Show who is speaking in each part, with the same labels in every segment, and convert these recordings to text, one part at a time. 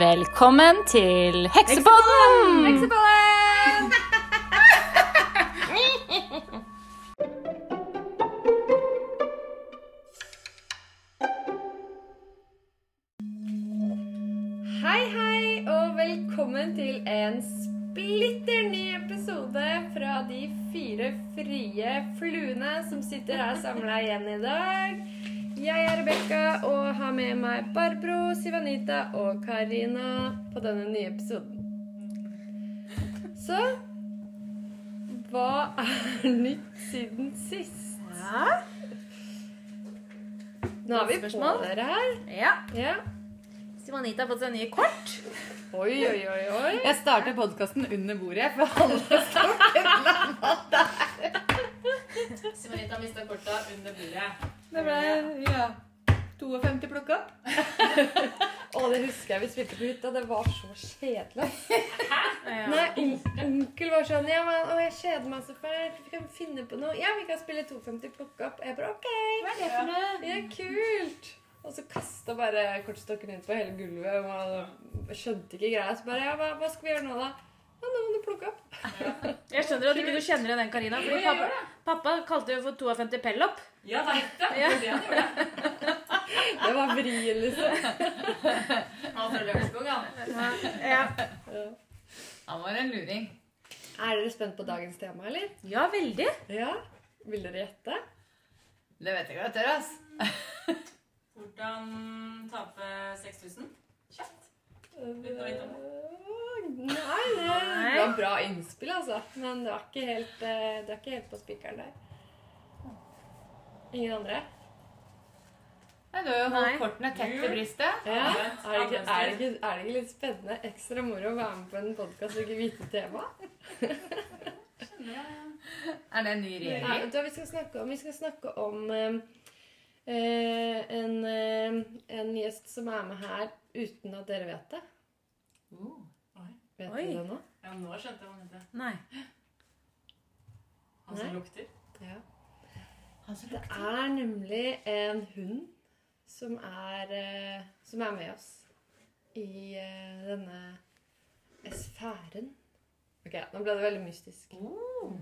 Speaker 1: Velkommen til Heksepodden!
Speaker 2: Heksepodden! Hei, hei, og velkommen til en splitter ny episode fra de fire frie fluene som sitter her samla i Sivanita og Karina på denne nye episoden. Så hva er nytt siden sist?
Speaker 3: Ja.
Speaker 2: Nå har vi på dere her.
Speaker 3: ja.
Speaker 2: Ja.
Speaker 3: Simonita har fått seg nye kort.
Speaker 2: Oi, oi, oi, oi.
Speaker 4: Jeg starter podkasten under bordet, for alle står der.
Speaker 3: Simonita mista korta under bordet.
Speaker 4: Det ble ja, 52 plukka opp.
Speaker 2: Å, det husker jeg vi spilte på hytta. Det var så kjedelig. Nei, on- onkel var sånn Ja, men å, jeg kjeder meg så fælt. Vi kan finne på noe. Ja, vi kan spille 250 plukke opp. Jeg bare OK.
Speaker 4: Hva er det for noe?
Speaker 2: Ja, kult. Og så kasta bare kortstokken ut på hele gulvet. Jeg skjønte ikke greia. Så bare Ja, hva, hva skal vi gjøre nå, da? Ja, nå må du plukke opp.
Speaker 3: Jeg skjønner at du ikke kjenner igjen den, Karina. Fordi pappa, pappa kalte jo for 52 pellopp.
Speaker 5: Ja, det er det.
Speaker 3: Ja.
Speaker 5: Det er det han gjorde.
Speaker 2: Det var vrien, liksom.
Speaker 5: Han fra Lørenskog, han.
Speaker 3: Ja.
Speaker 2: Ja.
Speaker 4: Han var en luring.
Speaker 2: Er dere spent på dagens tema, eller?
Speaker 3: ja, veldig.
Speaker 2: Ja? Vil dere gjette?
Speaker 4: Det vet jeg ikke hva jeg tør, ass.
Speaker 5: Hvordan tape 6000? Kjapt.
Speaker 2: Nei,
Speaker 5: Uten å vite om
Speaker 2: det, det var bra innspill, altså. Men det var ikke helt, eh, det var ikke helt på spikeren der. Ingen andre?
Speaker 4: Nei, du har jo
Speaker 3: Nei.
Speaker 4: holdt kortene tett til brystet.
Speaker 2: Ja. Er det, ikke, er, det ikke, er det ikke litt spennende? Ekstra moro å være med på en podkast og ikke vite temaet?
Speaker 4: Er det en ny
Speaker 2: Nei,
Speaker 4: regjering?
Speaker 2: vet du hva vi skal snakke om? Vi skal snakke om eh, eh, en, eh, en gjest som er med her uten at dere vet det.
Speaker 4: Uh.
Speaker 2: Vet
Speaker 3: Oi.
Speaker 2: dere det nå?
Speaker 5: Ja, nå skjønte jeg hva han heter.
Speaker 3: Nei.
Speaker 5: Han
Speaker 2: Nei.
Speaker 5: som lukter.
Speaker 2: Ja.
Speaker 4: Han
Speaker 2: Det er nemlig en hund som er, eh, som er med oss i eh, denne sfæren. Ok, nå ble det veldig mystisk.
Speaker 4: Oh.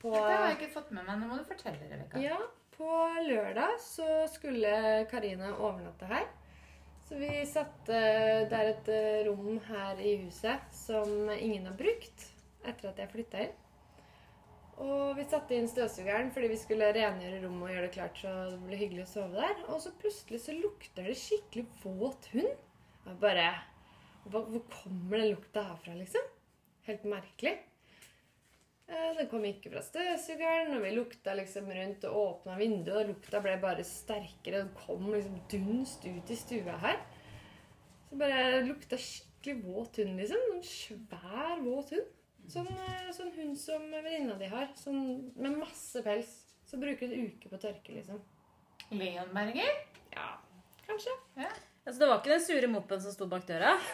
Speaker 2: På,
Speaker 4: Dette har jeg ikke fått med meg. Nå må du fortelle, Rebekka.
Speaker 2: ja, på lørdag så skulle Karina overnatte her. Så vi satte Det er et rom her i huset som ingen har brukt etter at jeg flytta inn. Og vi satte inn støvsugeren fordi vi skulle rengjøre rommet og gjøre det klart så det ble hyggelig å sove der. Og så plutselig så lukter det skikkelig våt hund. Jeg bare Hvor kommer den lukta herfra, liksom? Helt merkelig. Eh, Den kom ikke fra støvsugeren, og vi lukta liksom rundt og åpna vinduet, og lukta ble bare sterkere. Den kom liksom dunst ut i stua her. Så bare lukta skikkelig våt hund, liksom. En svær, våt hund. Sånn, eh, sånn hund som venninna di har. Sånn, med masse pels. Så bruker en uke på å tørke, liksom.
Speaker 4: Leonberger?
Speaker 2: Ja, kanskje.
Speaker 3: Altså, det var ikke den sure moppen som sto bak døra.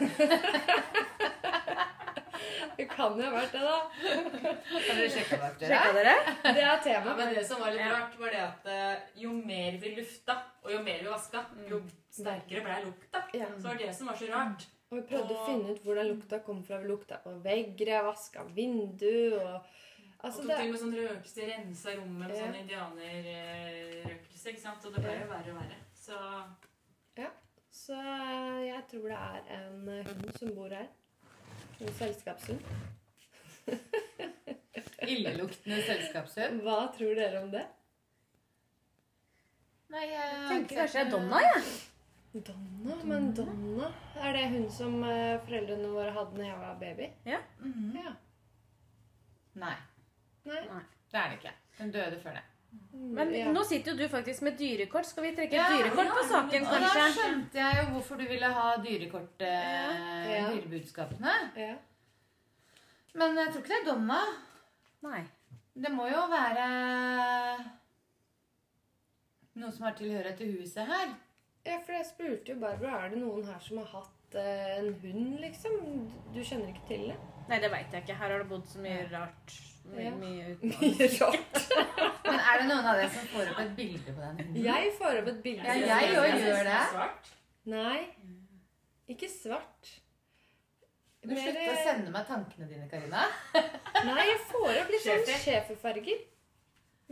Speaker 2: Det kan jo ha vært det, da.
Speaker 4: Har dere sjekka bak døra?
Speaker 3: Sjekka dere?
Speaker 2: Det er
Speaker 5: Ja, men det som var litt rart, var det at eh, jo mer vi lufta, og jo mer vi vaska, jo sterkere ble lukta.
Speaker 2: Ja.
Speaker 5: Så det var det som var så rart.
Speaker 2: Og vi prøvde å finne ut hvor den lukta kom fra. Vi lukta på vegger, vaska vindu og
Speaker 5: Og
Speaker 2: Altså,
Speaker 5: tok
Speaker 2: det
Speaker 5: til med sånn røkelse, rensa rommet med
Speaker 2: Ja.
Speaker 5: sånn indianerrøkelse, ikke sant? Og det ble jo verre og verre. Så
Speaker 2: Så jeg tror det er en eh, hund som bor her. En selskapshund.
Speaker 4: Illeluktende selskapshund?
Speaker 2: Hva tror dere om det?
Speaker 4: Nei, jeg
Speaker 3: Jeg tenker kanskje det er Donna, jeg.
Speaker 2: Donna? Men Donna Er det hun som eh, foreldrene våre hadde når jeg var baby?
Speaker 4: Mhm.
Speaker 2: Ja.
Speaker 4: Nei,
Speaker 2: Nei?
Speaker 4: det er det ikke. Hun døde før det.
Speaker 3: Men
Speaker 2: ja.
Speaker 3: nå sitter jo du faktisk med dyrekort. Skal vi trekke
Speaker 4: Ja,
Speaker 3: dyrekort
Speaker 5: ja,
Speaker 3: på saken,
Speaker 4: ja, da
Speaker 3: kanskje?
Speaker 4: skjønte jeg jo hvorfor du ville ha dyrekort, eh,
Speaker 2: Ja.
Speaker 4: dyrebudskapene.
Speaker 2: ja.
Speaker 4: Men jeg tror ikke det er Donna.
Speaker 3: Nei.
Speaker 4: Det må jo være noe som har tilhørighet til huset her.
Speaker 2: Ja, for jeg spurte jo Barbara er det noen her som har hatt eh, en hund, liksom. Du kjenner ikke til det?
Speaker 3: Nei, det veit jeg ikke. Her har det bodd så mye rart. Mye,
Speaker 2: Ja.
Speaker 3: mye utenlands.
Speaker 2: Rart.
Speaker 4: Men er det noen av dere som får opp et bilde på den hunden?
Speaker 2: Jeg får opp et bilde.
Speaker 4: Ja, jeg òg gjør det.
Speaker 5: Svart.
Speaker 2: Nei. Ikke svart.
Speaker 4: Du slutter å sende meg tankene dine, Karina.
Speaker 2: Nei, jeg får opp litt sånn
Speaker 5: Schæfer.
Speaker 2: schæferfarger.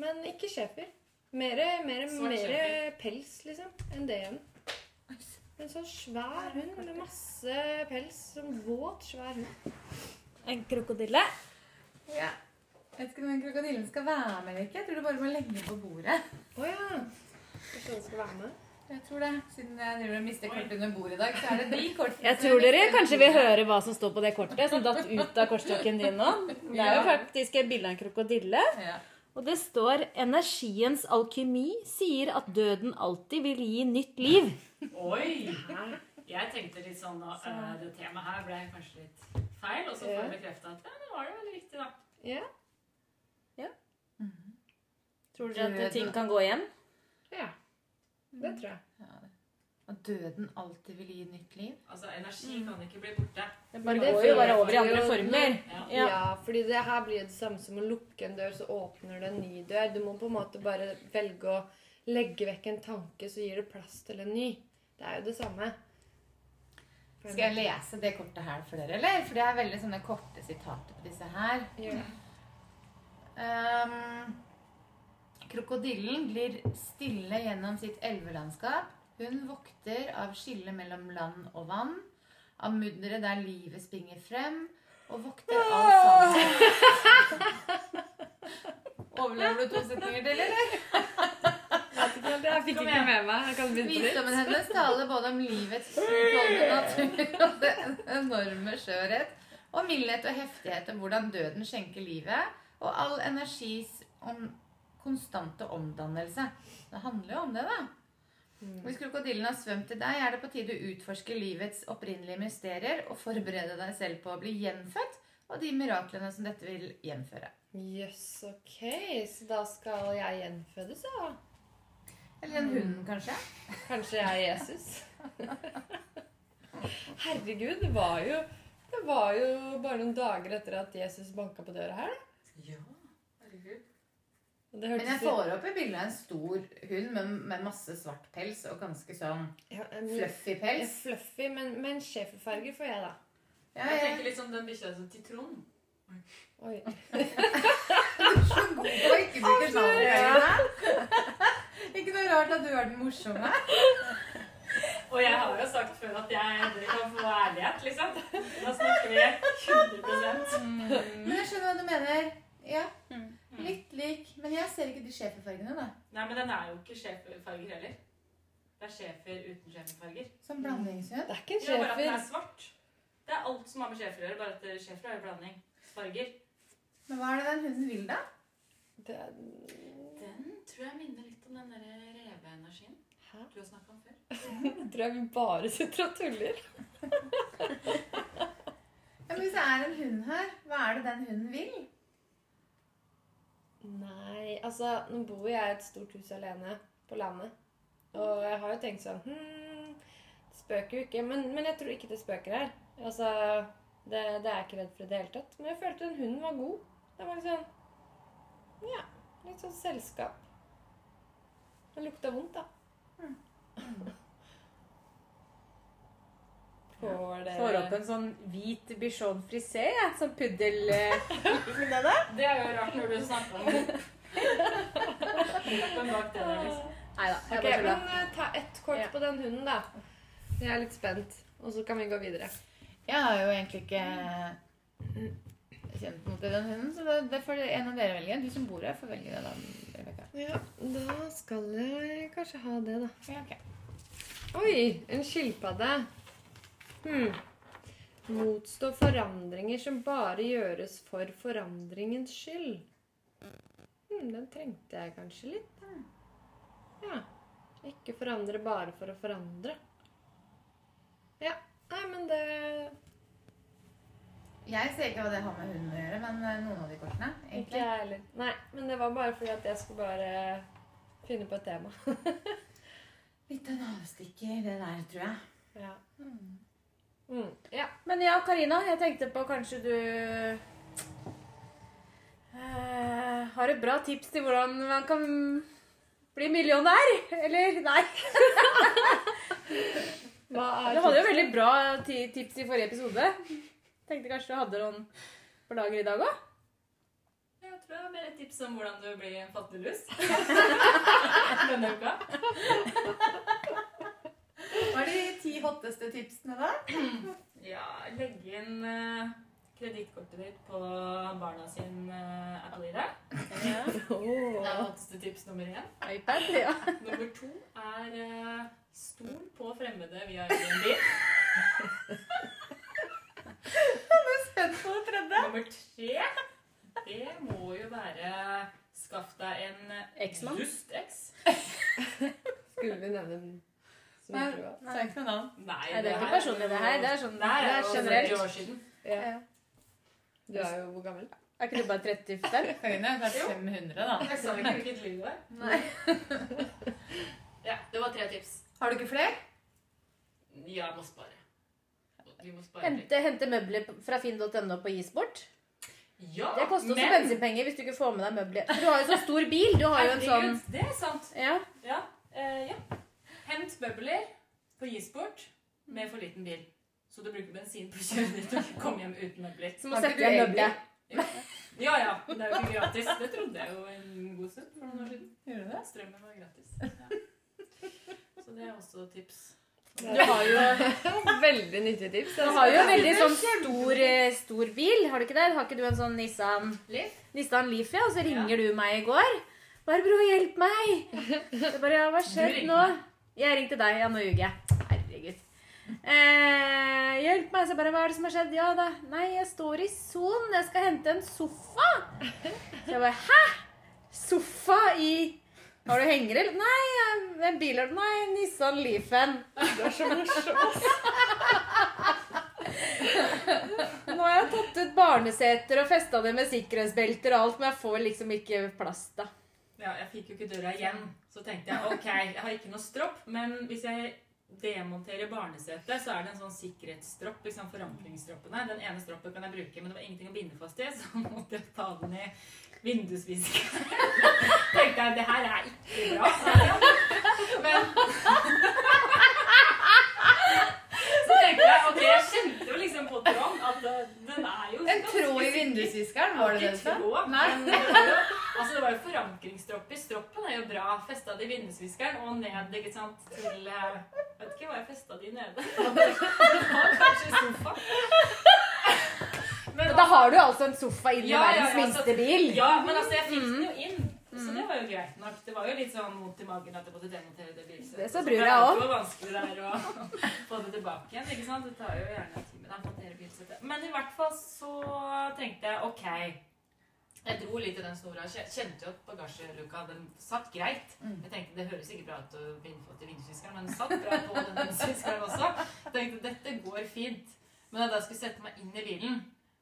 Speaker 2: Men ikke schæfer. Mere, mere,
Speaker 5: Svart
Speaker 2: pels, liksom, enn det igjen. En sånn svær hund med masse pels. Sånn våt, svær hund.
Speaker 3: En krokodille.
Speaker 4: Ja. Jeg vet ikke om den krokodillen skal være med eller ikke. Jeg tror du bare må legge den på bordet.
Speaker 2: Oh, ja. Kanskje den skal være med?
Speaker 4: Jeg tror det. Siden jeg driver og mister kortet under bordet i dag, så er det de kortene.
Speaker 3: Jeg tror dere kanskje vil høre hva som står på det kortet som datt ut av kortstokken din nå. Det er jo faktisk et bilde av en krokodille.
Speaker 4: Ja.
Speaker 3: Og det står 'Energiens alkymi sier at døden alltid vil gi nytt liv'.
Speaker 5: Oi! Jeg tenkte litt sånn at uh, det temaet her ble kanskje litt feil, og så får jeg bekrefta at ja, det var det veldig riktig, da.
Speaker 2: Ja. Ja.
Speaker 3: Tror dere at ting kan gå igjen?
Speaker 2: ja. Det tror jeg.
Speaker 4: At døden alltid vil gi nytt liv.
Speaker 5: Altså, energi kan ikke bli borte.
Speaker 3: Det bare
Speaker 2: Det
Speaker 3: går jo bare over i andre former.
Speaker 5: Ja.
Speaker 2: Ja.
Speaker 3: Ja.
Speaker 2: fordi det her blir det samme som å lukke en dør, så åpner det en ny dør. Du må på en måte bare velge å legge vekk en tanke, så gir det plass til en ny. Det er jo det samme.
Speaker 4: Skal jeg lese det kortet her for dere, eller? For det er veldig sånne korte sitater på disse her.
Speaker 2: Det.
Speaker 4: Ehm, krokodillen glir stille gjennom sitt elvelandskap. Hun vokter av skillet mellom land og vann, av mudderet der livet springer frem, og vokter av sanden. Overlever du to setninger til, eller?
Speaker 2: Jeg fikk ikke med meg. Jeg kan
Speaker 4: Visdommen hennes taler både om livets utholdende natur og det enorme skjørhet, og mildhet og heftighet, og hvordan døden skjenker livet, og all energis om konstante omdannelse. Det handler jo om det, da. Hvis krokodillen har svømt til deg, er det på tide å utforske livets opprinnelige mysterier og forberede deg selv på å bli gjenfødt og de miraklene som dette vil gjenføre.
Speaker 2: Jøss, ok. Så da skal jeg gjenfødes, da?
Speaker 4: Eller en hund, kanskje.
Speaker 2: Kanskje jeg er Jesus? Herregud, det var jo Det var jo bare noen dager etter at Jesus banka på døra her.
Speaker 5: Ja,
Speaker 4: Men jeg får opp i bildet en stor hund med, med masse svart pels og ganske sånn
Speaker 2: ja, en-
Speaker 4: fluffy
Speaker 2: Ja,
Speaker 4: pels.
Speaker 2: fluffy, men, men schæferfarge får jeg, da.
Speaker 4: Ja,
Speaker 5: Jeg
Speaker 4: jeg
Speaker 5: tenker litt sånn den bikkja som Titron.
Speaker 2: Oi.
Speaker 4: du er så god på å ikke bruke navnet. Ikke noe rart at du er den morsomme.
Speaker 5: Og jeg har jo sagt før at jeg, endelig kan få ærlighet, liksom. Da snakker vi 100%
Speaker 4: Men jeg skjønner hva du mener. Ja, litt lik. Men jeg ser ikke de schæferfargene, da.
Speaker 5: Nei, men den er jo ikke schæferfarger heller. Det er schæfer uten schæferfarger.
Speaker 4: Som blandingshund.
Speaker 2: Det er ikke en
Speaker 5: Ja, bare at den er svart. Det er alt som har med schæfer å gjøre, bare at schæfer er jo blanding. Farger.
Speaker 4: Men hva er det den hunden vil, da?
Speaker 2: Det er,
Speaker 5: Den tror jeg minner litt om den der reveenergien
Speaker 2: hæ?
Speaker 5: du har snakket om før.
Speaker 2: Jeg tror jeg vi bare sitter og tuller.
Speaker 4: Ja, men Hvis det er en hund her, hva er det den hunden vil?
Speaker 2: Nei, altså Nå bor jeg i et stort hus alene på landet. Og jeg har jo tenkt sånn hm, Det spøker jo ikke. Men, men jeg tror ikke det spøker her. Altså, det, det er jeg ikke redd for i det hele tatt. Men jeg følte den hunden var god. Det var sånn Ja, litt sånn selskap. Den lukta vondt, da. Får det
Speaker 3: Får opp en sånn hvit bichon frisé, jeg. Sånn puddel... eh,
Speaker 5: Det er jo rart når du snakker om det. Men bak det der, liksom.
Speaker 3: Nei da, jeg
Speaker 2: Ok,
Speaker 3: bare tulla.
Speaker 2: men eh, ta ett kort
Speaker 3: Ja.
Speaker 2: på den hunden, da. Jeg er litt spent. Og så kan vi gå videre.
Speaker 4: Jeg har jo egentlig ikke kjent noe til den hunden, så det, det får en av dere velge. Du som bor her, får velge det, da, Rebecca.
Speaker 2: Ja, da skal jeg kanskje ha det, da.
Speaker 4: Ja, okay.
Speaker 2: Oi, en skilpadde. Hmm. Motstå forandringer som bare gjøres for forandringens skyld. Hmm, den trengte jeg kanskje litt. Ja. Ikke forandre bare for å forandre. Ja. Nei, men det
Speaker 4: Jeg ser ikke hva det har med hunden å gjøre, men eh, noen av de kortene.
Speaker 2: Ikke
Speaker 4: egentlig.
Speaker 2: jeg heller. Nei, men det var bare fordi at jeg skulle bare finne på et tema.
Speaker 4: Litt av en avstikker, det der, tror jeg.
Speaker 2: Ja. Mm. Ja.
Speaker 3: Men ja, Karina, jeg tenkte på kanskje du uh, har et bra tips til hvordan man kan bli millionær? Eller nei?
Speaker 2: Hva er
Speaker 3: Du hadde jo veldig bra tips i forrige episode. Tenkte kanskje du hadde noen på lager i dag òg?
Speaker 5: Jeg tror det var mer et tips om hvordan du blir en fattiglus. Denne uka.
Speaker 4: Hva er de ti hotteste tipsene, da?
Speaker 5: Ja, legge inn uh, kredittkortet ditt på barna sin uh, Apple ID.
Speaker 3: Ja.
Speaker 5: Det er hotteste tips nummer én.
Speaker 3: iPad, ja.
Speaker 5: Nummer to er uh, stol på fremmede via Airbnb.
Speaker 4: Spent på det tredje.
Speaker 5: Nummer tre, det må jo være skaff deg en
Speaker 3: Eksmann.
Speaker 5: dust-eks.
Speaker 2: Skulle vi nevne
Speaker 4: Nei, det er ikke noe navn.
Speaker 5: Nei,
Speaker 3: Nei, det er ikke personlig, det her. Det er sånn
Speaker 5: det er
Speaker 3: er generelt.
Speaker 5: år siden.
Speaker 2: Ja. Du er jo hvor gammel?
Speaker 3: Er ikke du bare 35?
Speaker 4: Det er 500, da.
Speaker 5: Jeg sa ikke hvilket liv det var.
Speaker 4: Nei.
Speaker 5: Ja, det var tre tips.
Speaker 4: Har du ikke flere?
Speaker 5: Ja, jeg må spare. Vi må spare.
Speaker 3: Hente, hente møbler fra finn.no på Gisport.
Speaker 5: Ja,
Speaker 3: Det koster også
Speaker 5: men-
Speaker 3: bensinpenger hvis du ikke får med deg møbler. For du har jo så stor bil. Du har jo en sånn
Speaker 5: Det er sant.
Speaker 3: Ja.
Speaker 5: Ja. Uh, ja. Hent bøbler på Gisport med for liten bil. Så du bruker bensin på kjøret ditt dit og komme hjem uten møbler.
Speaker 3: Så må
Speaker 4: Har
Speaker 3: sette
Speaker 4: egentlig-
Speaker 3: møbler.
Speaker 5: Ja ja, det er jo ikke gratis. Det trodde jeg jo en god stund for noen år siden.
Speaker 4: Gjør du det?
Speaker 5: Strømmen var gratis. Ja. Så det er også tips.
Speaker 3: Du har jo,
Speaker 2: Veldig nyttige tips.
Speaker 3: du har jo en veldig sånn stor, eh, stor bil. Har du ikke det? Har ikke du en sånn Nissan
Speaker 5: Leaf?
Speaker 3: Nissan Leaf, ja? Og så ringer du meg i går. 'Barbro, hjelp meg!' Jeg bare, ja, 'Hva skjedde nå?' Jeg ringte deg. Ja, nå ljuger jeg. Herregud. Eh, hjelp meg. Så bare, hva er det som har skjedd? Ja da. Nei, jeg står i Son. Jeg skal hente en sofa. Så jeg bare, hæ? Sofa i Har du henger, eller? Nei, en bil Nei, Nissan Leafen.
Speaker 2: Du er så morsom.
Speaker 3: Nå har jeg tatt ut barneseter og festa det med sikkerhetsbelter og alt, men jeg får liksom ikke plass, da.
Speaker 5: Ja, jeg fikk jo ikke døra igjen. Så tenkte jeg ok, jeg har ikke noe stropp, men hvis jeg demonterer barnesetet, så er det en sånn sikkerhetsstropp. liksom Forankringsstroppene. Den ene stroppen kan jeg bruke, men det var ingenting å binde fast i, så måtte jeg ta den i vindusviskeren. tenkte jeg det her er ikke bra. Men Så tenkte jeg ok, jeg kjente jo liksom på tråden at eh, den er jo
Speaker 4: En tråd i vindusviskeren, var det det du sa? Nei.
Speaker 5: Det var altså det var jo forankringsstropp i stroppen. er jo bra. Festa det i vindusviskeren og ned ikke sant, til Jeg Vet ikke hva jeg festa i nede. Det var kanskje sofa. sofaen. Men
Speaker 3: Men da har du altså en sofa inn i
Speaker 5: Ja, ja,
Speaker 3: verdens
Speaker 5: ja, så-
Speaker 3: minste bil.
Speaker 5: Ja, men altså, jeg fikk den jo inn. Så det var jo greit nok. Det var jo litt sånn vondt i magen at jeg måtte demontere det bilsettet.
Speaker 3: Det så
Speaker 5: det
Speaker 3: jeg
Speaker 5: òg.
Speaker 3: Det
Speaker 5: jo vanskelig der å få det tilbake igjen. ikke sant? Det tar jo gjerne en time å montere bilsettet. Men i hvert fall så tenkte jeg OK. Jeg dro litt i den snora. Kje- Kjente jo at bagasjeluka den satt greit.
Speaker 4: Mm.
Speaker 5: Jeg tenkte Det høres ikke bra ut å fast i vindusviskeren, men den satt bra på den vindusviskeren også. Jeg tenkte dette går fint. Men da jeg da skulle sette meg inn i bilen,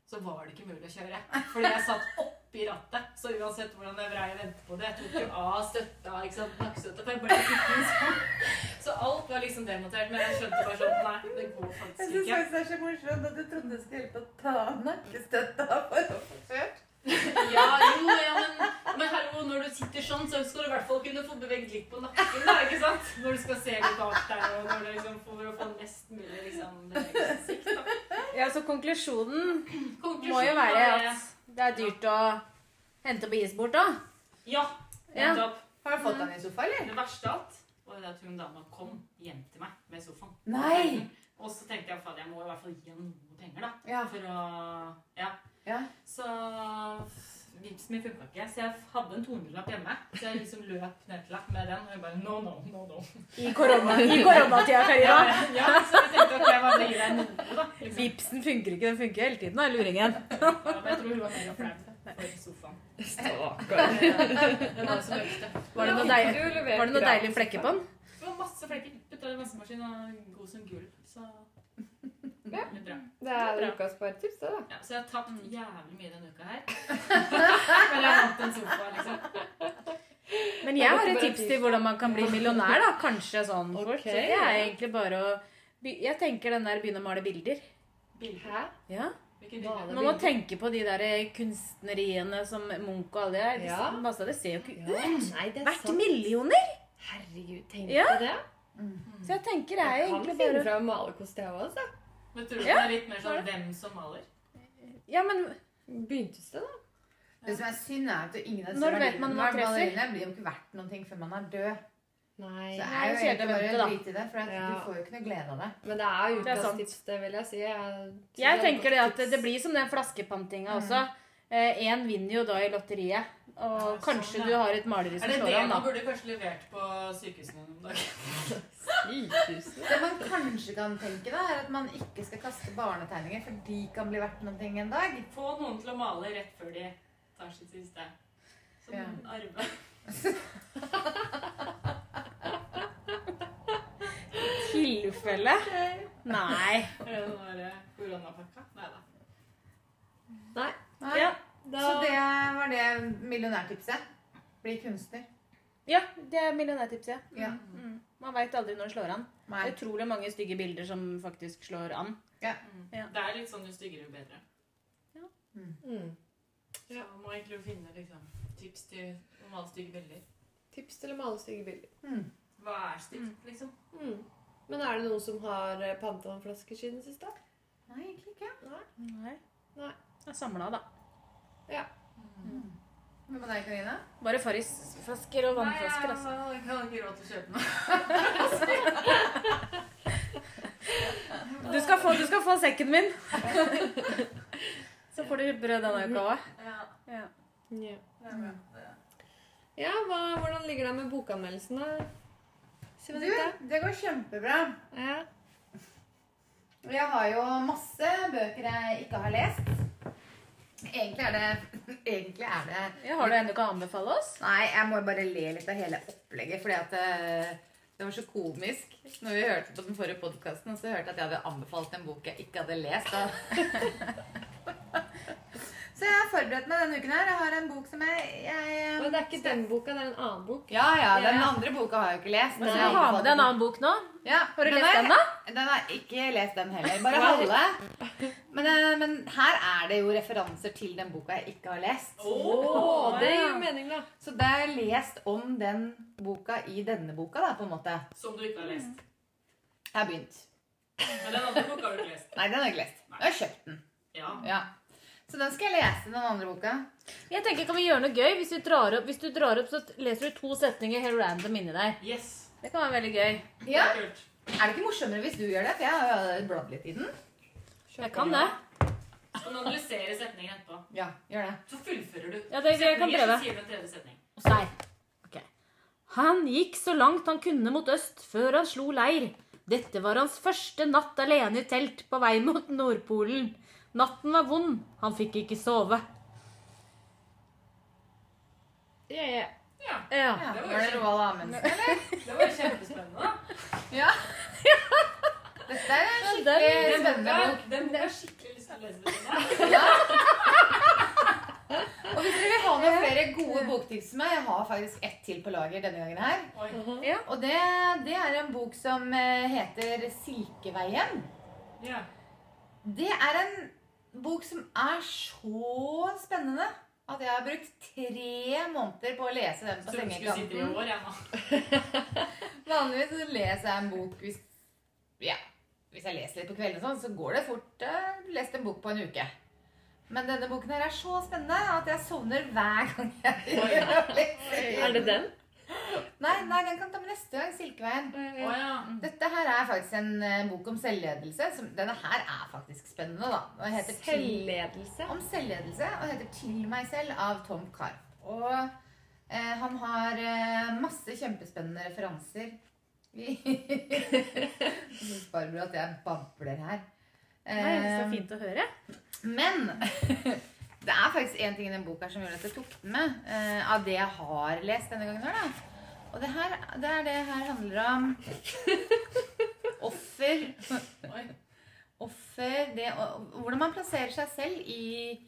Speaker 5: så var det ikke mulig å kjøre. Fordi jeg satt oppi rattet. Så uansett hvordan jeg vrei ventet på det, jeg tok jo av støtta, ikke sant, nakkestøtta, for jeg bare sånn. Så alt var liksom demontert, men jeg skjønte bare sånn Nei, det går faktisk ikke.
Speaker 4: Jeg syns det er så morsomt at du trodde det skulle hjelpe å ta nakkestøtta for å få kjørt.
Speaker 5: Ja, jo, ja, men, men hallo, når du sitter sånn, så skal du i hvert fall kunne få beveget litt på nakken, da, ikke sant? Når du skal se litt bak der, og når du liksom får å få mest mulig liksom bevegelsessikt, da.
Speaker 3: Ja, så konklusjonen
Speaker 5: Konklusjonen
Speaker 3: må jo være at det er dyrt å hente på Gisport da.
Speaker 5: Ja,
Speaker 3: Ja.
Speaker 5: nettopp.
Speaker 4: Har du fått den i sofa, eller?
Speaker 5: Det verste av alt var at hun dama kom hjem til meg med sofaen.
Speaker 4: Nei!
Speaker 5: Og så tenkte jeg at jeg må i hvert fall gi henne noe penger, da.
Speaker 4: Ja.
Speaker 5: For å Ja.
Speaker 4: Ja.
Speaker 5: Så Vipsen min funka ikke, så jeg hadde en 200-lapp hjemme. Så jeg liksom løp ned til henne med den, og hun bare no, no, no, no.
Speaker 3: I, korona, i koronatida,
Speaker 5: Ja,
Speaker 3: Karina.
Speaker 5: ja, så jeg tenkte ok, hva blir det nå, da? Liksom.
Speaker 3: Vipsen funker ikke, den funker hele tiden, da, luringen.
Speaker 5: Ja, men jeg tror hun var mer flau for sofaen.
Speaker 2: Stakkar.
Speaker 5: Den så mørkeste.
Speaker 3: Var det noe deilig, var det noe
Speaker 2: gratis.
Speaker 3: deilige flekker på den?
Speaker 5: Det var masse flekker. Putta i vaskemaskinen og god som gull. Så
Speaker 2: Ja.
Speaker 5: det er bra.
Speaker 2: Det er
Speaker 5: Bra.
Speaker 2: ukas sparetips, det, da.
Speaker 5: Ja, så jeg har tapt jævlig mye denne uka her. Men jeg vant en sofa, liksom.
Speaker 3: Men jeg har et tips til hvordan man kan bli millionær, da. Kanskje sånn. Okay. Så Det er egentlig bare å Jeg tenker den der begynne å male bilder.
Speaker 5: Bilder.
Speaker 2: Hæ?
Speaker 3: Ja.
Speaker 2: Er
Speaker 3: Man må tenke på de der kunstneriene som Munch og alle de der.
Speaker 2: Ja.
Speaker 3: Masse av det ser jo ikke ut.
Speaker 2: Ja, nei, det er
Speaker 3: Verdt
Speaker 2: sant.
Speaker 3: millioner!
Speaker 2: Herregud, tenk
Speaker 3: Ja.
Speaker 2: på det.
Speaker 3: Så jeg tenker det er
Speaker 2: Jeg kan
Speaker 3: egentlig
Speaker 2: finne
Speaker 3: bare
Speaker 2: fra malerkost, jeg òg, altså.
Speaker 5: Men tror du
Speaker 3: Ja.
Speaker 5: det er litt mer sånn hvem som maler?
Speaker 3: Ja, men
Speaker 2: Begyntes det, da?
Speaker 4: Det som er synd, er at ingen av disse
Speaker 3: Når vet man man treffer?
Speaker 4: maleriene blir jo ikke verdt noen ting før man er død.
Speaker 2: Nei.
Speaker 4: Så det er jo
Speaker 3: det kjedelig å
Speaker 4: bare
Speaker 3: vente,
Speaker 4: å drite i det, for at
Speaker 2: Ja.
Speaker 4: du får jo ikke noe glede av det.
Speaker 2: Men det er
Speaker 3: Det er sant.
Speaker 2: det vil jeg si. Jeg,
Speaker 3: jeg
Speaker 2: er
Speaker 3: tenker det at det, det blir som den flaskepantinga også. Én vinner jo da i lotteriet. Og
Speaker 5: Ja, sånn,
Speaker 3: kanskje
Speaker 5: ja.
Speaker 3: du har et maleri
Speaker 5: Er
Speaker 3: som
Speaker 5: det
Speaker 3: slår
Speaker 5: det
Speaker 3: det
Speaker 5: man burde kanskje levert på sykehusene noen dag?
Speaker 2: Sykehusene?
Speaker 4: Det man kanskje kan tenke, da, er at man ikke skal kaste barnetegninger, for de kan bli verdt noe en dag.
Speaker 5: Få noen til å male rett før de tar sitt siste. Som
Speaker 4: Ja.
Speaker 5: arve.
Speaker 3: Tilfelle? Nei.
Speaker 5: Er det den der koronapakka? Nei da.
Speaker 2: Nei.
Speaker 3: Ja,
Speaker 2: Da,
Speaker 4: Så det var det millionærtipset. Bli kunstner.
Speaker 3: ja det er millionærtipset.
Speaker 4: Ja.
Speaker 3: Mm. Man veit aldri når det slår an. Det er utrolig mange stygge bilder som faktisk slår an.
Speaker 5: Mm.
Speaker 3: Ja.
Speaker 5: Det er litt sånn jo styggere, jo bedre.
Speaker 2: mm.
Speaker 5: Så man må egentlig finne liksom, tips til å male stygge bilder.
Speaker 2: Tips til å male stygge bilder.
Speaker 4: Mm.
Speaker 5: Hva er stygt, liksom?
Speaker 2: Mm. Men er det noen som har panta Panton-flasker siden sist, da?
Speaker 4: Nei, egentlig ikke.
Speaker 3: Nei.
Speaker 2: Nei.
Speaker 3: Jeg er samla, da.
Speaker 2: Ja.
Speaker 4: Hva med deg, Karina?
Speaker 3: Bare Farris-flasker og vannflasker, altså.
Speaker 5: Nei, jeg har ikke råd til å kjøpe noe.
Speaker 3: Du skal få, du skal få sekken min. Så får du brød denne uka òg.
Speaker 5: Ja,
Speaker 3: Ja.
Speaker 2: Ja,
Speaker 5: er
Speaker 2: hva, hvordan ligger det med bokanmeldelsen, da?
Speaker 4: Du, det går kjempebra.
Speaker 2: Ja.
Speaker 4: Jeg har jo masse bøker jeg ikke har lest. Egentlig er det Egentlig er det
Speaker 3: Ja, har du en du kan anbefale oss?
Speaker 4: Nei, jeg må bare le litt av hele opplegget, fordi at det, det var så komisk. Når vi hørte på den forrige podkasten, så hørte jeg at jeg hadde anbefalt en bok jeg ikke hadde lest. Så jeg har forberedt meg denne uken her. Jeg har en bok som jeg, jeg
Speaker 2: Men det er ikke den boka, det er en annen bok.
Speaker 4: Ja, ja. Den
Speaker 2: Ja.
Speaker 4: andre boka har jeg jo ikke lest.
Speaker 3: Men
Speaker 4: jeg
Speaker 3: har med deg en annen bok nå.
Speaker 4: Ja,
Speaker 3: Har du
Speaker 4: den
Speaker 3: lest
Speaker 4: er-
Speaker 3: den, da?
Speaker 4: Den har ikke lest den heller. Bare halve. Men, eh, men her er det jo referanser til den boka jeg ikke har lest.
Speaker 2: Oh, det gir mening, da.
Speaker 4: Så det er lest om den boka i denne boka, da, på en måte.
Speaker 5: Som du ikke har lest.
Speaker 4: Jeg har begynt.
Speaker 5: Men den andre boka har du ikke lest.
Speaker 4: Nei, den har jeg ikke lest. Jeg har kjøpt den.
Speaker 5: Ja.
Speaker 4: Ja. Så den skal jeg lese, den andre boka.
Speaker 3: Jeg tenker, Kan vi gjøre noe gøy? Hvis du drar opp, hvis du drar opp så leser du to setninger helt random inni deg.
Speaker 5: Yes.
Speaker 3: Det kan være veldig gøy.
Speaker 4: Ja.
Speaker 5: Det er.
Speaker 4: Er det ikke morsommere hvis du gjør det? For jeg har jo bladd litt i den.
Speaker 3: Jeg kan det.
Speaker 5: Så kan du analysere setningen etterpå.
Speaker 4: Ja, gjør det.
Speaker 5: Så fullfører du
Speaker 3: Ja, det- jeg kan prøve.
Speaker 5: så sier du en tredje setning.
Speaker 3: Nei. Ok. Han gikk så langt han kunne mot øst før han slo leir. Dette var hans første natt alene i telt på vei mot Nordpolen. Natten var vond. Han fikk ikke sove.
Speaker 2: Ja, ja.
Speaker 5: Ja.
Speaker 3: Ja.
Speaker 4: Ja,
Speaker 5: det var jo
Speaker 4: Roald Amundsen?
Speaker 5: Det var jo kjempespennende.
Speaker 4: Ja. Dette er en skikkelig
Speaker 5: Den
Speaker 4: spennende bok.
Speaker 5: den boka skikkelig lyst til å lese. Det.
Speaker 4: Og hvis dere vil ha noen flere gode boktips med, jeg har faktisk ett til på lager denne gangen her.
Speaker 5: Oi.
Speaker 4: Og det, det er en bok som eh, heter 'Silkeveien'.
Speaker 5: Ja.
Speaker 4: Det er en bok som er så spennende at jeg har brukt tre måneder på å lese den på sengekanten.
Speaker 5: ja.
Speaker 4: Vanligvis så leser jeg en bok hvis, ja, hvis jeg leser litt på kvelden, sånn, så går det fort. Uh, har lest en bok på en uke. Men denne boken her er så spennende at jeg sovner hver gang jeg leser.
Speaker 2: Er det den?
Speaker 4: Nei, nei, den kan ta med neste gang. 'Silkeveien'.
Speaker 5: Å ja.
Speaker 4: Dette her er faktisk en uh, bok om selvledelse. Som, denne her er faktisk spennende, da. Heter Til-
Speaker 2: Selvledelse.
Speaker 4: om selvledelse og heter 'Til meg selv' av Tom Karp. Og uh, han har uh, masse kjempespennende referanser. Jeg syns Barbara at jeg babler her.
Speaker 3: Nei, det er så fint å høre.
Speaker 4: men det er faktisk én ting i den boka som gjør at jeg tok den med. Uh, av det jeg har lest denne gangen. her da. Og det, her, det er det her handler om offer. Offer det, og, hvordan man plasserer seg selv i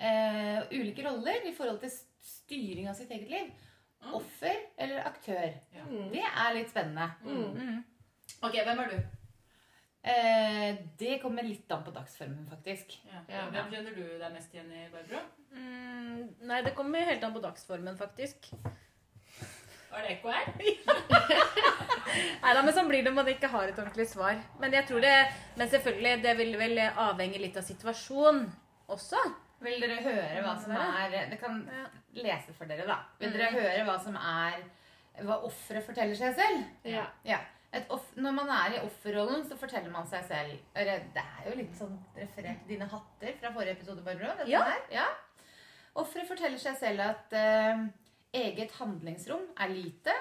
Speaker 4: uh, ulike roller i forhold til styring av sitt eget liv.
Speaker 5: Mm.
Speaker 4: Offer eller aktør.
Speaker 2: Ja.
Speaker 4: Det er litt spennende.
Speaker 2: Mm.
Speaker 5: Ok, hvem er du?
Speaker 4: Eh, det kommer litt an på dagsformen, faktisk.
Speaker 5: Ja.
Speaker 2: Ja.
Speaker 5: Hvem kjenner du deg mest igjen i, Barbro?
Speaker 3: Mm, nei, det kommer helt an på dagsformen, faktisk.
Speaker 5: Var det ekko her?
Speaker 3: nei da, men sånn blir det når man ikke har et ordentlig svar. Men jeg tror det, men selvfølgelig, det vil vel avhenge litt av situasjonen også.
Speaker 4: Vil dere høre hva som er Det kan
Speaker 3: Ja.
Speaker 4: lese for dere, da. Vil dere høre hva som er Hva offeret forteller seg selv?
Speaker 2: Ja.
Speaker 4: Ja. Et off når man er i offerrollen, så forteller man seg selv Det er jo litt sånn referert dine hatter fra forrige episode, Barbro.
Speaker 3: Ja.
Speaker 4: her. ja. Offeret forteller seg selv at eh, eget handlingsrom er lite,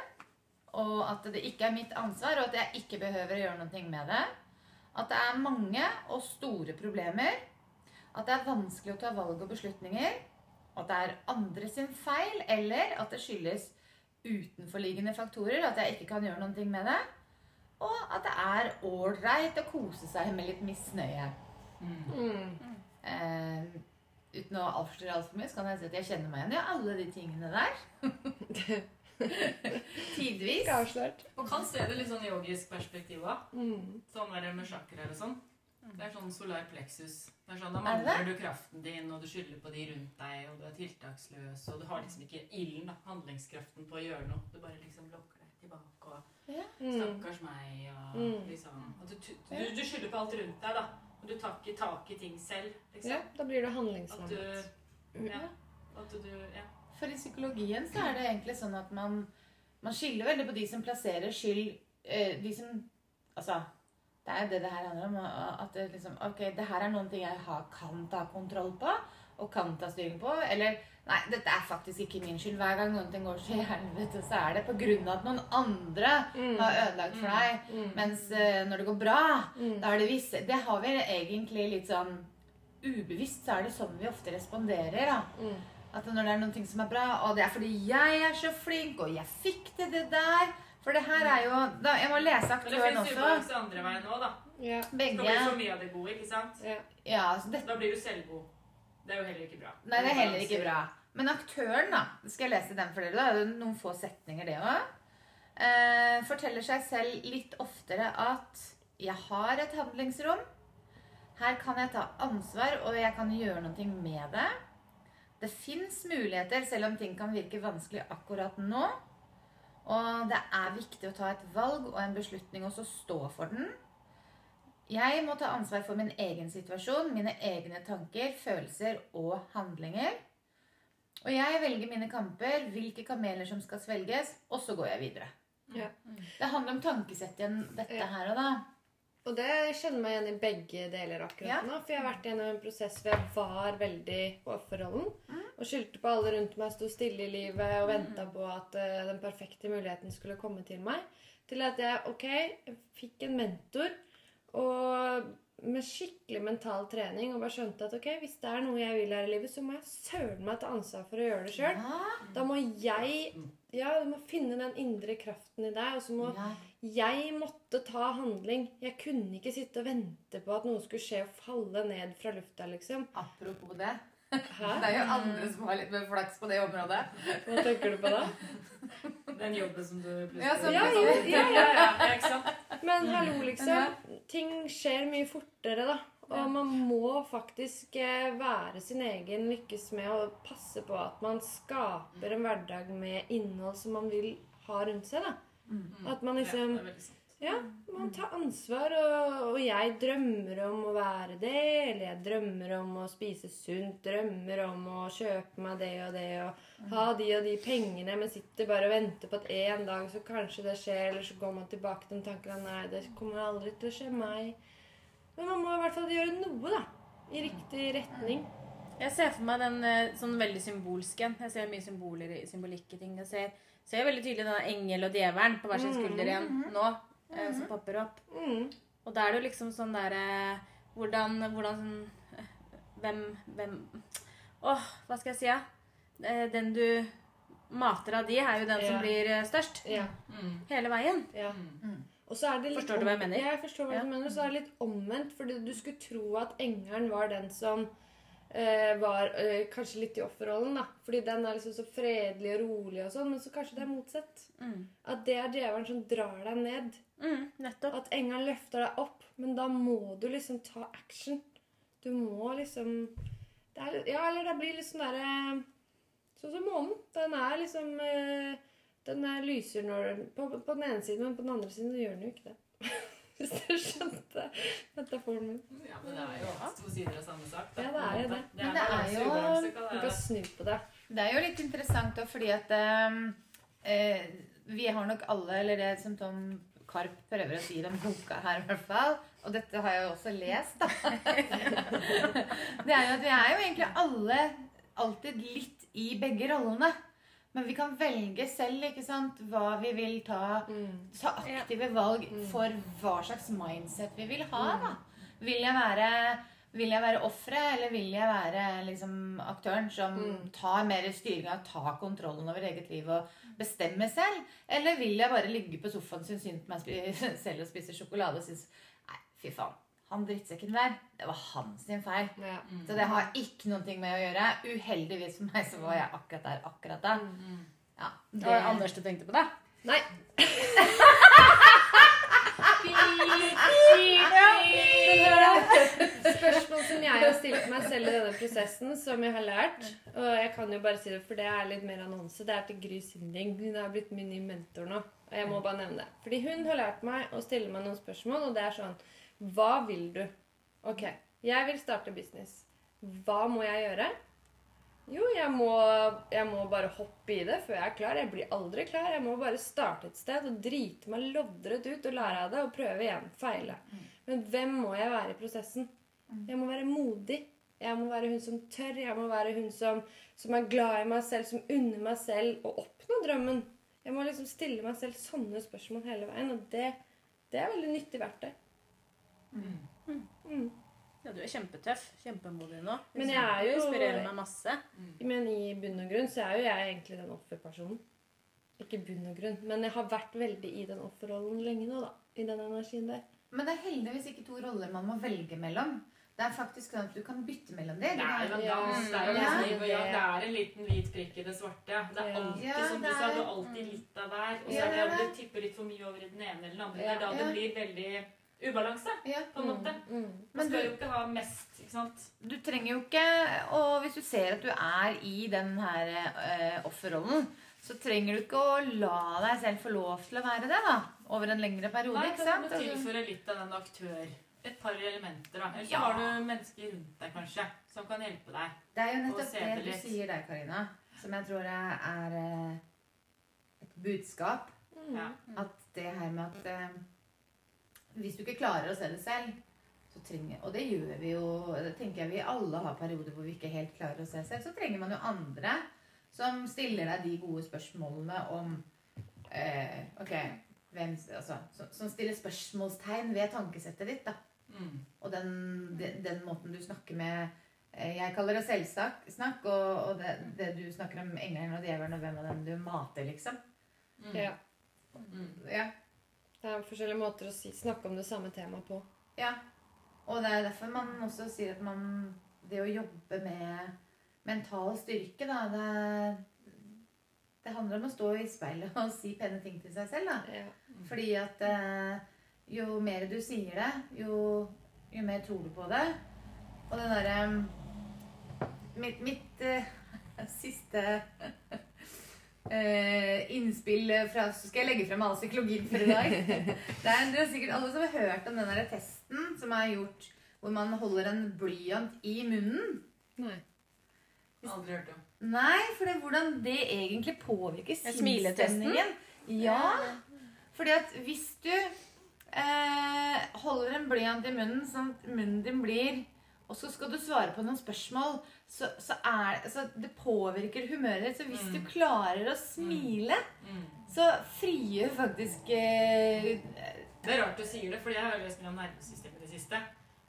Speaker 4: og at det ikke er mitt ansvar, og at jeg ikke behøver å gjøre noe med det. At det er mange og store problemer. At det er vanskelig å ta valg og beslutninger. At det er andre sin feil, eller at det skyldes utenforliggende faktorer. At jeg ikke kan gjøre noe med det. Og at det er ålreit å kose seg med litt misnøye.
Speaker 2: Mm.
Speaker 4: Eh, uten å avsløre altfor mye, så kan jeg si at jeg kjenner meg igjen i alle de tingene der. Tidvis.
Speaker 2: Avslørt.
Speaker 5: Og kan se det litt sånn yogisk perspektiv òg.
Speaker 2: Mm.
Speaker 5: Sånn der med chakraer og sånn. Det er sånn solar plexus. Det er sånn, Da
Speaker 4: Er
Speaker 5: mangler du kraften din, og du skylder på de rundt deg, og du er tiltaksløs, og du har liksom ikke ilden, handlingskraften på å gjøre noe. Du bare liksom lokker deg tilbake og
Speaker 2: Mm.
Speaker 5: Stakkars meg, og
Speaker 2: Mm.
Speaker 5: liksom og du, du, du, skylder på alt rundt deg, da. Og du tar ikke tak i ting selv, liksom.
Speaker 2: Ja, da blir du
Speaker 5: handlingsmannet.
Speaker 2: handlingslammet.
Speaker 5: Ja. At du Ja.
Speaker 4: For i psykologien så er det egentlig sånn at man, man skiller veldig på de som plasserer skyld eh, De som Altså, det er jo det det her handler om. At det liksom Ok, det her er noen ting jeg har, kan ta kontroll på, og kan ta styring på. Eller Nei, dette er faktisk ikke min skyld. Hver gang noen ting går til helvete, så er det av at noen andre
Speaker 2: Mm.
Speaker 4: har ødelagt for deg.
Speaker 2: Mm.
Speaker 4: Mens uh, når det går bra,
Speaker 2: Mm.
Speaker 4: da er det visse Det har vi egentlig litt sånn Ubevisst så er det sånn vi ofte responderer, da.
Speaker 2: Mm.
Speaker 4: At når det er noen ting som er bra, og det er fordi jeg er så flink, og jeg fikk til det der For det her er jo da, Jeg må lese
Speaker 5: Men det
Speaker 4: aktøren
Speaker 5: fins
Speaker 4: også.
Speaker 5: ubalanse andre veien òg, da.
Speaker 2: Ja.
Speaker 5: Det blir for
Speaker 4: Begge.
Speaker 5: mye av det gode, ikke sant?
Speaker 2: Ja.
Speaker 4: Ja, så det,
Speaker 5: Da blir du selvgod. Det er jo heller ikke bra.
Speaker 4: nei, det er heller ikke bra. Men aktøren, da Skal jeg lese den for dere? Da er det noen få setninger, det òg. Eh, forteller seg selv litt oftere at 'jeg har et handlingsrom'. Her kan jeg ta ansvar, og jeg kan gjøre noe med det. Det fins muligheter, selv om ting kan virke vanskelig akkurat nå. Og det er viktig å ta et valg og en beslutning og så stå for den. Jeg må ta ansvar for min egen situasjon, mine egne tanker, følelser og handlinger. Og jeg velger mine kamper, hvilke kameler som skal svelges, og så går jeg videre.
Speaker 2: Ja.
Speaker 4: Det handler om tankesett igjen, dette
Speaker 2: Ja.
Speaker 4: her og da.
Speaker 2: Og det kjenner meg igjen i begge deler akkurat
Speaker 4: Ja.
Speaker 2: nå. For jeg har vært gjennom en prosess hvor jeg var veldig på offerrollen. Og skyldte på alle rundt meg, sto stille i livet og venta på at uh, den perfekte muligheten skulle komme til meg. Til at jeg ok, jeg fikk en mentor og med skikkelig mental trening og bare skjønte at ok, hvis det er noe jeg vil her i livet, så må jeg søren meg ta ansvar for å gjøre det sjøl.
Speaker 4: Ja.
Speaker 2: Da må jeg ja, du må finne den indre kraften i deg, og så må
Speaker 4: Ja.
Speaker 2: jeg måtte ta handling. Jeg kunne ikke sitte og vente på at noe skulle skje og falle ned fra lufta, liksom.
Speaker 4: Apropos det.
Speaker 2: Hæ?
Speaker 4: Det er jo andre som har litt mer flaks på det området.
Speaker 2: Hva tenker du på da?
Speaker 5: Den jobben som du plutselig
Speaker 4: Ja,
Speaker 2: Ja, ja,
Speaker 5: ja,
Speaker 2: ja.
Speaker 5: ja, ja, ikke sant?
Speaker 2: Men hallo, liksom. Ting skjer mye fortere, da. Og man må faktisk eh, være sin egen lykkes med å passe på at man skaper en hverdag med innhold som man vil ha rundt seg. da. At man
Speaker 5: Ja,
Speaker 2: liksom Ja, man tar ansvar, og, og jeg drømmer om å være det, eller jeg drømmer om å spise sunt, drømmer om å kjøpe meg det og det, og ha de og de pengene, men sitter bare og venter på at en dag så kanskje det skjer, eller så går man tilbake til den tanken at nei, det kommer aldri til å skje meg. Men man må i hvert fall gjøre noe, da. I riktig retning.
Speaker 3: Jeg ser for meg den eh, sånn veldig symbolske. Jeg ser mye symboler i symbolikk i ting. Jeg ser, ser veldig tydelig denne engel og djevelen på hver sin skulder igjen nå, eh, som popper opp.
Speaker 2: Mm.
Speaker 3: Og da er det jo liksom sånn derre Hvordan, hvordan eh, Hvem Hvem Åh, hva skal jeg si, ja? Eh, Den du mater av de, er jo den som blir eh, størst.
Speaker 2: Ja.
Speaker 5: Mm.
Speaker 3: Hele veien.
Speaker 2: ja.
Speaker 5: Mm.
Speaker 2: Og så er det litt
Speaker 3: Forstår du hva jeg mener?
Speaker 2: Ja, jeg forstår hva
Speaker 3: Ja.
Speaker 2: du mener. Så er det litt omvendt, fordi du skulle tro at engelen var den som eh, var eh, kanskje litt i offerrollen, da. Fordi den er liksom så fredelig og rolig og sånn, men så kanskje det er motsatt.
Speaker 3: Mm.
Speaker 2: At det er djevelen som drar deg ned.
Speaker 3: Mm, nettopp.
Speaker 2: At engelen løfter deg opp, men da må du liksom ta action. Du må liksom er, Ja, eller det blir liksom derre Sånn som månen. Den er liksom eh, Den er lyser når på, på den ene siden, men på den andre siden gjør den jo ikke det. Hvis du skjønte metaforen min.
Speaker 5: Ja, men det er jo to sider av samme sak. da.
Speaker 2: Ja, det er jo det.
Speaker 5: Det
Speaker 4: Men det er jo-
Speaker 2: Du kan snu på det.
Speaker 4: Det er jo litt interessant òg, fordi at eh, eh, vi har nok alle, eller det som Tom Karp prøver å si i den boka her i hvert fall, og dette har jeg jo også lest, da. det er jo at vi er jo egentlig alle alltid litt i begge rollene. Men vi kan velge selv ikke sant, hva vi vil ta ta aktive valg for hva slags mindset vi vil ha. da. Vil jeg være, vil jeg være offeret, eller vil jeg være liksom, aktøren som tar mer styringa, tar kontrollen over eget liv og bestemmer selv? Eller vil jeg bare ligge på sofaen synes synd på meg selv og spise sjokolade og synes Nei, fy faen. Han drittsekken der, det var hans sin feil.
Speaker 2: Ja.
Speaker 4: Så det har ikke noe med å gjøre. Uheldigvis for meg så var jeg akkurat der akkurat da. Ja,
Speaker 3: Det var Anders du tenkte på, da?
Speaker 2: Nei. Spørsmål som jeg har stilt meg selv i denne prosessen, som jeg har lært Og jeg kan jo bare si det, for det er litt mer annonse. Det er til Gry Sinding. Hun har blitt min nye mentor nå. Og jeg må bare nevne det. Fordi hun har lært meg å stille meg noen spørsmål, og det er sånn Hva vil du? Ok, jeg vil starte business. Hva må jeg gjøre? Jo, jeg må, jeg må bare hoppe i det før jeg er klar. Jeg blir aldri klar. Jeg må bare starte et sted og drite meg loddrett ut og lære av det og prøve igjen. Feile. Men hvem må jeg være i prosessen? Jeg må være modig. Jeg må være hun som tør. Jeg må være hun som, som er glad i meg selv, som unner meg selv å oppnå drømmen. Jeg må liksom stille meg selv sånne spørsmål hele veien, og det, det er veldig nyttig verktøy. Mm.
Speaker 3: Ja, du er kjempetøff. Kjempemodig nå.
Speaker 2: Men jeg er jo-
Speaker 3: inspirerer meg masse.
Speaker 2: Men i bunn og grunn så er jo jeg egentlig den offerpersonen. Ikke bunn og grunn, men jeg har vært veldig i den offerrollen lenge nå, da. I den energien der.
Speaker 4: Men det er heldigvis ikke to roller man må velge mellom. Det er faktisk sånn at du kan bytte mellom dem.
Speaker 5: Det er en dans. Det er
Speaker 2: ja,
Speaker 5: liv og jag.
Speaker 2: det-
Speaker 5: Det er en liten hvit prikk i det svarte. Det er alltid,
Speaker 4: Ja,
Speaker 5: som du
Speaker 4: det
Speaker 5: sa,
Speaker 4: er-
Speaker 5: du har alltid litt av hver. Og så er det
Speaker 4: det er
Speaker 5: om du tipper litt for mye over i den ene eller den andre. Det er da det blir veldig ubalanse,
Speaker 4: Ja.
Speaker 5: på en måte.
Speaker 2: Mm.
Speaker 5: Man
Speaker 4: Men
Speaker 5: skal jo ikke ha mest, ikke sant.
Speaker 4: Du trenger jo ikke Og hvis du ser at du er i den her uh, offerrollen, så trenger du ikke å la deg selv få lov til å være det, da. Over en lengre periode,
Speaker 5: Nei,
Speaker 4: ikke
Speaker 5: sant?
Speaker 4: sant?
Speaker 5: du
Speaker 4: må
Speaker 5: tilføre litt av den aktør. Et par elementer, da. Eller så
Speaker 4: Ja.
Speaker 5: har du mennesker rundt deg, kanskje, som kan hjelpe deg.
Speaker 4: det er jo nettopp det du
Speaker 5: litt.
Speaker 4: sier der, Karina, som jeg tror er, eh, et budskap.
Speaker 2: Mm.
Speaker 4: At det her med at eh, Hvis du ikke klarer å se det selv, så trenger Og det gjør vi jo Det tenker jeg vi alle har perioder hvor vi ikke helt klarer å se selv. Så trenger man jo andre som stiller deg de gode spørsmålene om eh, Ok, hvem Altså som, stiller spørsmålstegn ved tankesettet ditt, da.
Speaker 5: Mm.
Speaker 4: Og den, den, den måten du snakker med eh, Jeg kaller det selvsnakk, og, og det, det du snakker om engelen og djevelen og hvem av dem du mater, liksom.
Speaker 5: Mm.
Speaker 2: Ja.
Speaker 5: Mm.
Speaker 4: Ja.
Speaker 2: Det er forskjellige måter å si, snakke om det samme temaet på.
Speaker 4: Ja. Og det er derfor man også sier at man Det å jobbe med mental styrke, da Det, det handler om å stå i speilet og si pene ting til seg selv, da.
Speaker 2: Ja.
Speaker 4: Fordi at eh, jo mer du sier det, jo, jo mer tror du på det. Og det derre Mitt, mitt eh, siste eh, innspill fra Så skal jeg legge frem all psykologien for i dag. Det er, det er sikkert alle som har hørt om den der testen som er gjort hvor man holder en blyant i munnen.
Speaker 2: Nei.
Speaker 5: Aldri hørt om.
Speaker 4: Nei, for det hvordan det egentlig påvirker sinnsstemningen. Ja. Fordi at hvis du eh, holder en blyant i munnen, sånn at munnen din blir Og så skal du svare på noen spørsmål, så, så er så det påvirker humøret ditt. Så hvis
Speaker 5: Mm.
Speaker 4: du klarer å smile,
Speaker 5: Mm.
Speaker 4: så frigjør faktisk eh,
Speaker 5: Det er rart du sier det, for jeg har jo lest mye om nervesystemet i det siste.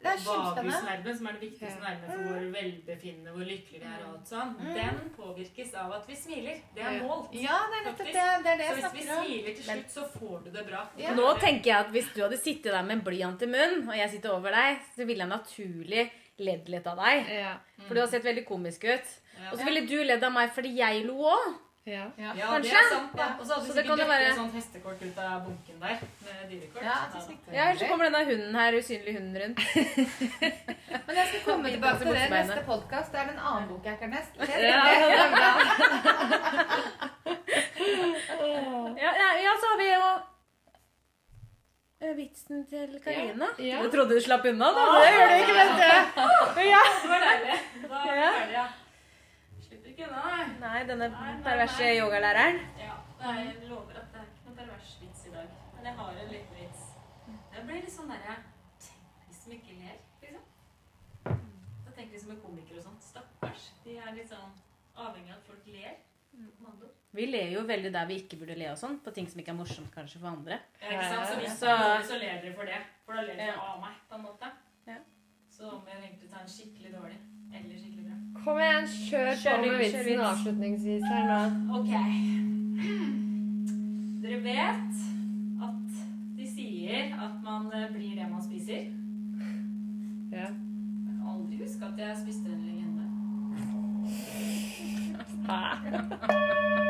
Speaker 4: Det er.
Speaker 5: Vagusnerven, som er det viktigste
Speaker 2: Ja.
Speaker 5: nerven for hvor velbefinnende, hvor lykkelig vi er og alt sånn,
Speaker 4: Mm.
Speaker 5: den påvirkes av at vi smiler. Det er målt.
Speaker 4: Ja, det er nettopp det. Det er det
Speaker 5: Så hvis vi
Speaker 4: om.
Speaker 5: smiler til slutt, så får du det bra.
Speaker 4: Ja.
Speaker 3: Nå tenker jeg at hvis du hadde sittet der med en blyant i munnen, og jeg sitter over deg, så ville jeg naturlig ledd litt av deg.
Speaker 2: Ja.
Speaker 3: For du har sett veldig komisk ut.
Speaker 5: Ja.
Speaker 3: Og så ville du ledd av meg fordi jeg lo òg.
Speaker 2: Ja.
Speaker 5: Ja,
Speaker 3: Kanskje?
Speaker 5: det er sant, da. Og så hadde
Speaker 3: Så
Speaker 5: du sikkert
Speaker 3: det være-
Speaker 5: et hestekort ut av bunken der, med dyrekort.
Speaker 4: Ja, er
Speaker 3: Ja, så kommer denne hunden her, usynlig hunden rundt.
Speaker 4: Men jeg skal komme tilbake til det neste podkast. Det er en annen bok jeg kan nest.
Speaker 2: Ja.
Speaker 3: Ja, så har vi jo vitsen til Karina.
Speaker 2: Ja.
Speaker 3: Du trodde du slapp unna, da? Det gjør du ikke, vet du. Ja.
Speaker 5: Det var deilig. Da er vi ferdige, ja. Slipper ikke unna, nei.
Speaker 3: Nei, denne perverse yogalæreren.
Speaker 5: Ja, nei, jeg lover at det er ikke noen pervers vits i dag. Men jeg har en liten vits. Det blir litt sånn derre Tenk hvis de ikke ler, liksom. Da tenker vi som en komiker og sånn. Stakkars. De er litt sånn avhengig av at folk ler. andre ord.
Speaker 3: Vi ler jo veldig der vi ikke burde le og sånn, på ting som ikke er morsomt kanskje for andre.
Speaker 5: Ja, ikke sant? Så hvis
Speaker 3: Så-
Speaker 5: så ler dere for det. For da ler dere
Speaker 3: Ja.
Speaker 5: av meg, på en måte.
Speaker 3: Ja.
Speaker 5: Så må jeg egentlig ta en skikkelig dårlig eller skikkelig bra.
Speaker 2: Kom igjen, kjør
Speaker 3: Kjør
Speaker 2: på med vitsen
Speaker 3: vits.
Speaker 2: avslutningsvis her nå.
Speaker 5: Ok. Dere vet at de sier at man eh, blir det man spiser.
Speaker 2: Ja.
Speaker 5: Jeg kan aldri huske at jeg spiste en legende.
Speaker 2: Hæ?